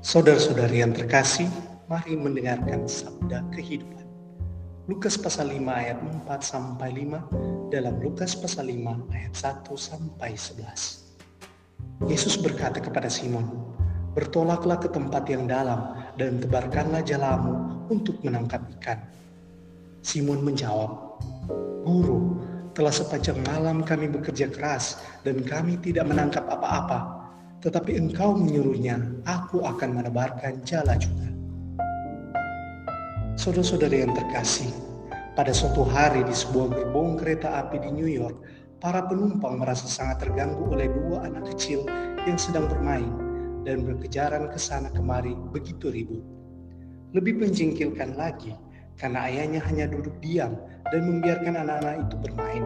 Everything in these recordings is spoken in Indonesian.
Saudara-saudari yang terkasih, mari mendengarkan sabda kehidupan. Lukas pasal 5 ayat 4 sampai 5 dalam Lukas pasal 5 ayat 1 sampai 11. Yesus berkata kepada Simon, "Bertolaklah ke tempat yang dalam dan tebarkanlah jalamu untuk menangkap ikan." Simon menjawab, "Guru, telah sepanjang malam kami bekerja keras dan kami tidak menangkap apa-apa." Tetapi engkau menyuruhnya, aku akan menebarkan jala juga. Saudara-saudara yang terkasih, pada suatu hari di sebuah gerbong kereta api di New York, para penumpang merasa sangat terganggu oleh dua anak kecil yang sedang bermain dan berkejaran ke sana kemari begitu ribut. Lebih menjengkelkan lagi, karena ayahnya hanya duduk diam dan membiarkan anak-anak itu bermain.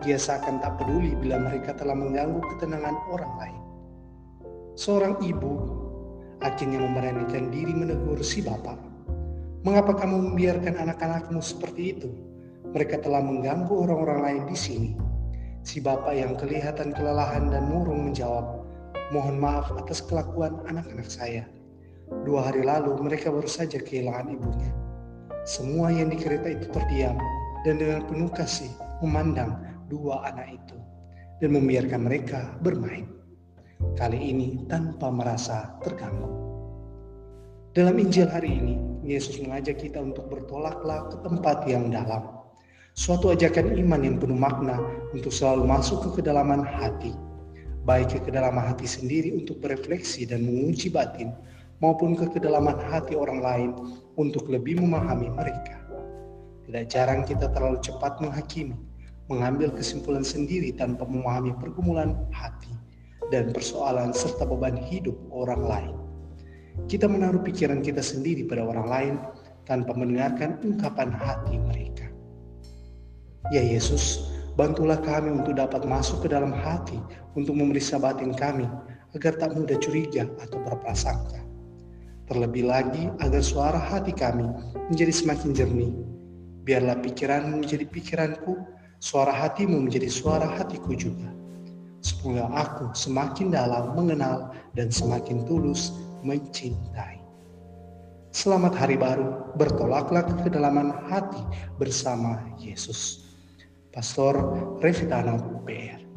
Dia seakan tak peduli bila mereka telah mengganggu ketenangan orang lain. Seorang ibu akhirnya memberanikan diri menegur si bapak. Mengapa kamu membiarkan anak-anakmu seperti itu? Mereka telah mengganggu orang-orang lain di sini. Si bapak yang kelihatan kelelahan dan murung menjawab, Mohon maaf atas kelakuan anak-anak saya. Dua hari lalu mereka baru saja kehilangan ibunya. Semua yang di kereta itu terdiam dan dengan penuh kasih memandang dua anak itu dan membiarkan mereka bermain kali ini tanpa merasa terganggu. Dalam Injil hari ini, Yesus mengajak kita untuk bertolaklah ke tempat yang dalam. Suatu ajakan iman yang penuh makna untuk selalu masuk ke kedalaman hati, baik ke kedalaman hati sendiri untuk berefleksi dan menguji batin, maupun ke kedalaman hati orang lain untuk lebih memahami mereka. Tidak jarang kita terlalu cepat menghakimi, mengambil kesimpulan sendiri tanpa memahami pergumulan hati dan persoalan serta beban hidup orang lain. Kita menaruh pikiran kita sendiri pada orang lain tanpa mendengarkan ungkapan hati mereka. Ya Yesus, bantulah kami untuk dapat masuk ke dalam hati untuk memeriksa batin kami agar tak mudah curiga atau berprasangka. Terlebih lagi agar suara hati kami menjadi semakin jernih. Biarlah pikiranmu menjadi pikiranku, suara hatimu menjadi suara hatiku juga Semoga aku semakin dalam mengenal dan semakin tulus mencintai. Selamat hari baru, bertolaklah ke kedalaman hati bersama Yesus. Pastor Revitano PR